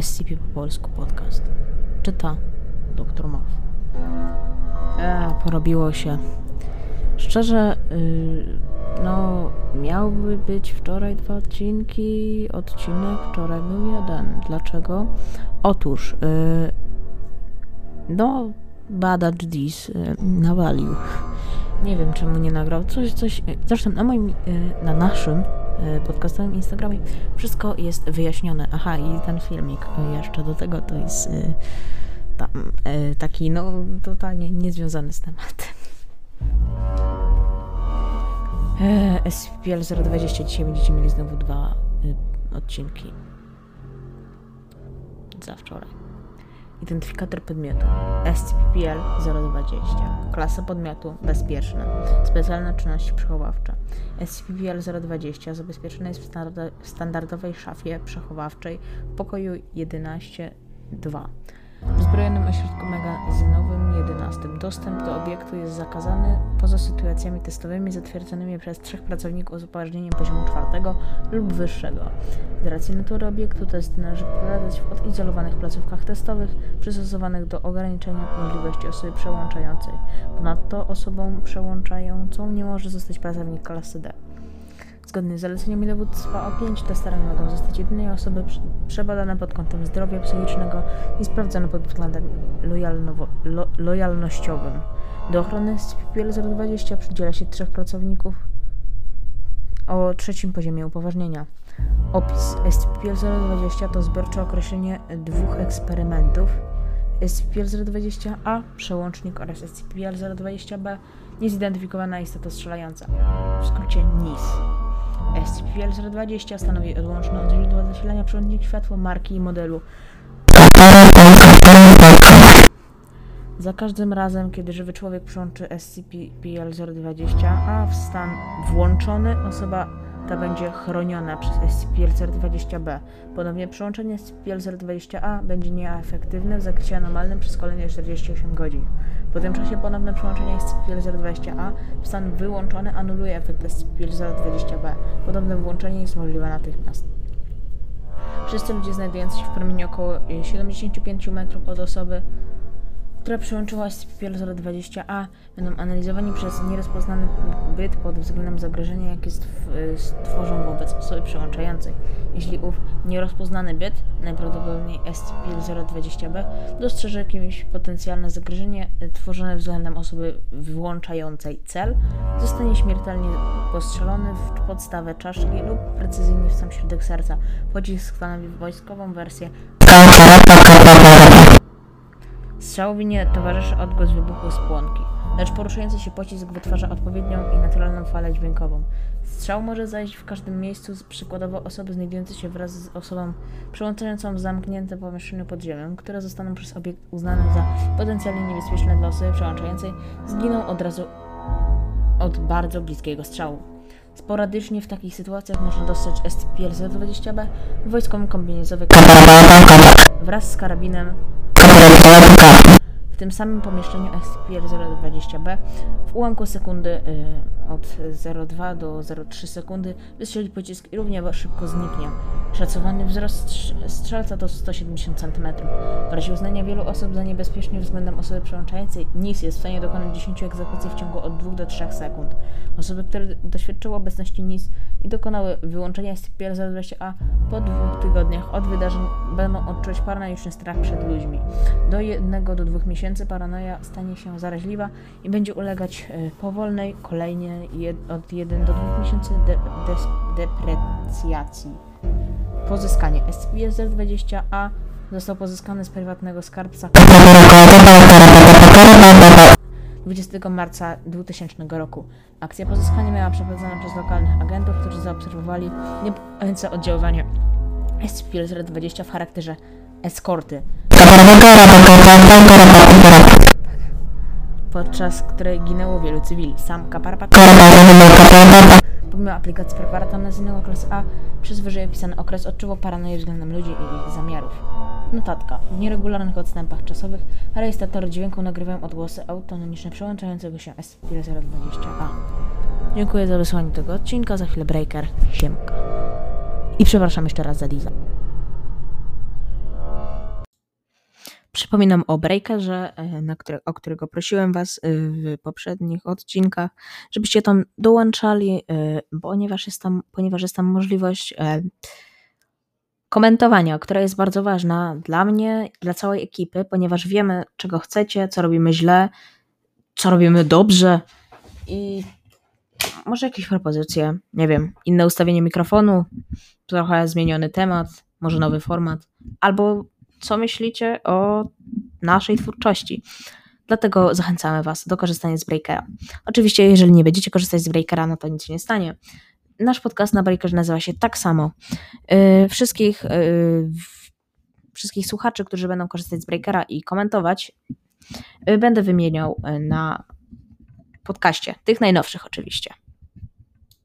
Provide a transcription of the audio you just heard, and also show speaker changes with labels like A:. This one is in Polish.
A: SCP po polsku podcast. Czyta Dr. Mow. E, porobiło się. Szczerze, yy, no, miałby być wczoraj dwa odcinki. Odcinek wczoraj był jeden. Dlaczego? Otóż, yy, no, badacz Dis yy, nawalił. Nie wiem, czemu nie nagrał. Coś, coś. Zresztą na moim, yy, na naszym podcastowym Instagramie wszystko jest wyjaśnione. Aha, i ten filmik yy, jeszcze do tego to jest yy, tam, taki, no, totalnie niezwiązany z tematem. SPL 020. Dzisiaj będziecie mieli znowu dwa odcinki. Za wczoraj. Identyfikator podmiotu. SCP-PL 020. Klasa podmiotu bezpieczna. Specjalne czynności przechowawcze. SCP-PL 020 zabezpieczone jest w, w standardowej szafie przechowawczej w pokoju 11.2. W zbrojonym ośrodku magazynowym 11. Dostęp do obiektu jest zakazany poza sytuacjami testowymi zatwierdzonymi przez trzech pracowników z upoważnieniem poziomu czwartego lub wyższego. Z racji natury obiektu test należy przeprowadzać w odizolowanych placówkach testowych przystosowanych do ograniczenia możliwości osoby przełączającej. Ponadto osobą przełączającą nie może zostać pracownik klasy D. Zgodnie z zaleceniami dowództwa O5 testerami mogą zostać jedynie osoby przebadane pod kątem zdrowia psychicznego i sprawdzone pod względem lo, lojalnościowym. Do ochrony SCP-020 przydziela się trzech pracowników o trzecim poziomie upoważnienia. Opis SCP-020 to zbiorcze określenie dwóch eksperymentów SCP-020-A, przełącznik oraz SCP-020-B, niezidentyfikowana istota strzelająca. W skrócie NIS. SCP-020 stanowi odłączne od źródła zasilania przewodnik światło marki i modelu. Za każdym razem, kiedy żywy człowiek przyłączy SCP-PL-020, a w stan włączony, osoba ta będzie chroniona przez SCP-020-B. Ponownie przyłączenie SCP-020-A będzie nieefektywne w zakresie anomalnym przez kolejne 48 godzin. Po tym czasie ponowne przyłączenie SCP-020-A w stan wyłączony anuluje efekt SCP-020-B. Podobne włączenie jest możliwe natychmiast. Wszyscy ludzie znajdujący się w promieniu około 75 metrów od osoby która przyłączyła SCP-020-A, będą analizowani przez nierozpoznany byt pod względem zagrożenia, jakie stworzą wobec osoby przyłączającej. Jeśli ów nierozpoznany byt, najprawdopodobniej SCP-020-B, dostrzeże jakieś potencjalne zagrożenie tworzone względem osoby wyłączającej cel, zostanie śmiertelnie postrzelony w podstawę czaszki lub precyzyjnie w sam środek serca. Pocisk stanowi wojskową wersję Strzałowi nie towarzyszy odgłos wybuchu spłonki, lecz poruszający się pocisk wytwarza odpowiednią i naturalną falę dźwiękową. Strzał może zajść w każdym miejscu, przykładowo osoby znajdujące się wraz z osobą przełączającą w zamknięte pomieszczeniu pod ziemią, które zostaną przez obiekt uznane za potencjalnie niebezpieczne dla osoby przełączającej, zginą od razu od bardzo bliskiego strzału. Sporadycznie w takich sytuacjach można dostrzec SCP-020-B w wojskowym kombinezowie wraz z karabinem w tym samym pomieszczeniu SCP-020-B w ułamku sekundy y, od 0,2 do 0,3 sekundy wystrzeli pocisk i równie szybko zniknie. Szacowany wzrost strzelca to 170 cm. W razie uznania wielu osób za niebezpieczne względem osoby przełączającej, NIS jest w stanie dokonać 10 egzekucji w ciągu od 2 do 3 sekund. Osoby, które doświadczyły obecności NIS i dokonały wyłączenia SCP-020-A po dwóch tygodniach od wydarzeń będą odczuwać paranoiczny strach przed ludźmi. Do 1 do 2 miesięcy paranoja stanie się zaraźliwa i będzie ulegać e, powolnej, kolejnie od 1 do 2 miesięcy de deprecjacji. Pozyskanie SCP-020-A został pozyskany z prywatnego skarbca 20 marca 2000 roku. Akcja pozyskania miała przeprowadzona przez lokalnych agentów, którzy zaobserwowali niepokojące oddziaływanie SCP-020 w charakterze eskorty, podczas której ginęło wielu cywili. Sam Kaparpa pomimo aplikacji preparatu amnezyjnego klasy A przez wyżej opisany okres odczuwał paranoję względem ludzi i ich zamiarów. Notatka. W nieregularnych odstępach czasowych rejestratory dźwięku nagrywają odgłosy autonomiczne przełączającego się SCP-020A. Dziękuję za wysłanie tego odcinka, za chwilę breaker, siemka. I przepraszam jeszcze raz za Liza. Przypominam o Breakerze, e, na o którego prosiłem Was e, w poprzednich odcinkach, żebyście tam dołączali, e, ponieważ jest tam, ponieważ jest tam możliwość komentowania, która jest bardzo ważna dla mnie, dla całej ekipy, ponieważ wiemy, czego chcecie, co robimy źle, co robimy dobrze i może jakieś propozycje, nie wiem, inne ustawienie mikrofonu, trochę zmieniony temat, może nowy format, albo co myślicie o naszej twórczości. Dlatego zachęcamy Was do korzystania z Breakera. Oczywiście, jeżeli nie będziecie korzystać z Breakera, no to nic się nie stanie. Nasz podcast na Breakerze nazywa się tak samo. Yy, wszystkich, yy, wszystkich słuchaczy, którzy będą korzystać z Breakera i komentować, yy, będę wymieniał na podcaście, tych najnowszych oczywiście.